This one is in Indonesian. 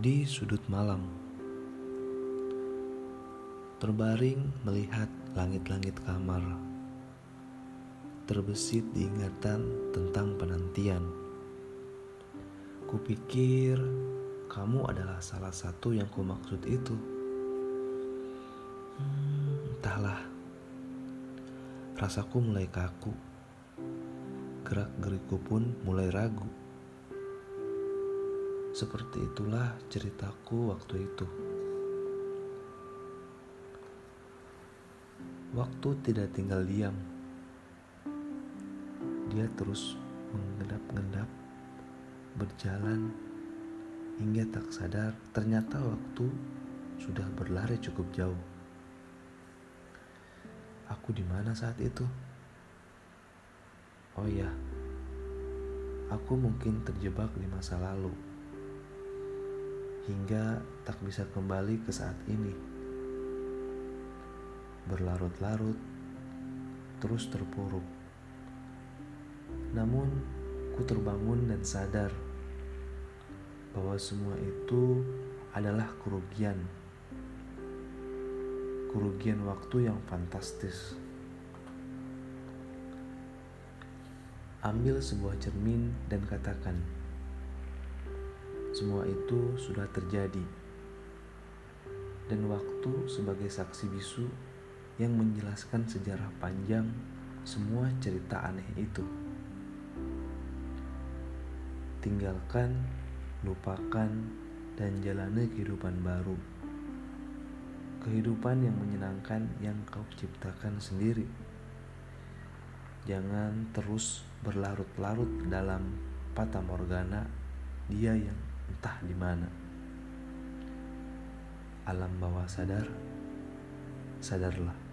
di sudut malam. Terbaring melihat langit-langit kamar. Terbesit diingatan tentang penantian. Kupikir kamu adalah salah satu yang kumaksud itu. Hmm, entahlah. Rasaku mulai kaku. Gerak-gerikku pun mulai ragu. Seperti itulah ceritaku waktu itu. Waktu tidak tinggal diam. Dia terus mengendap-endap, berjalan hingga tak sadar ternyata waktu sudah berlari cukup jauh. Aku di mana saat itu? Oh ya, aku mungkin terjebak di masa lalu hingga tak bisa kembali ke saat ini. Berlarut-larut, terus terpuruk. Namun, ku terbangun dan sadar bahwa semua itu adalah kerugian. Kerugian waktu yang fantastis. Ambil sebuah cermin dan katakan, semua itu sudah terjadi, dan waktu sebagai saksi bisu yang menjelaskan sejarah panjang semua cerita aneh itu. Tinggalkan, lupakan, dan jalani kehidupan baru. Kehidupan yang menyenangkan yang kau ciptakan sendiri. Jangan terus berlarut-larut dalam fata morgana dia yang entah di mana. Alam bawah sadar, sadarlah.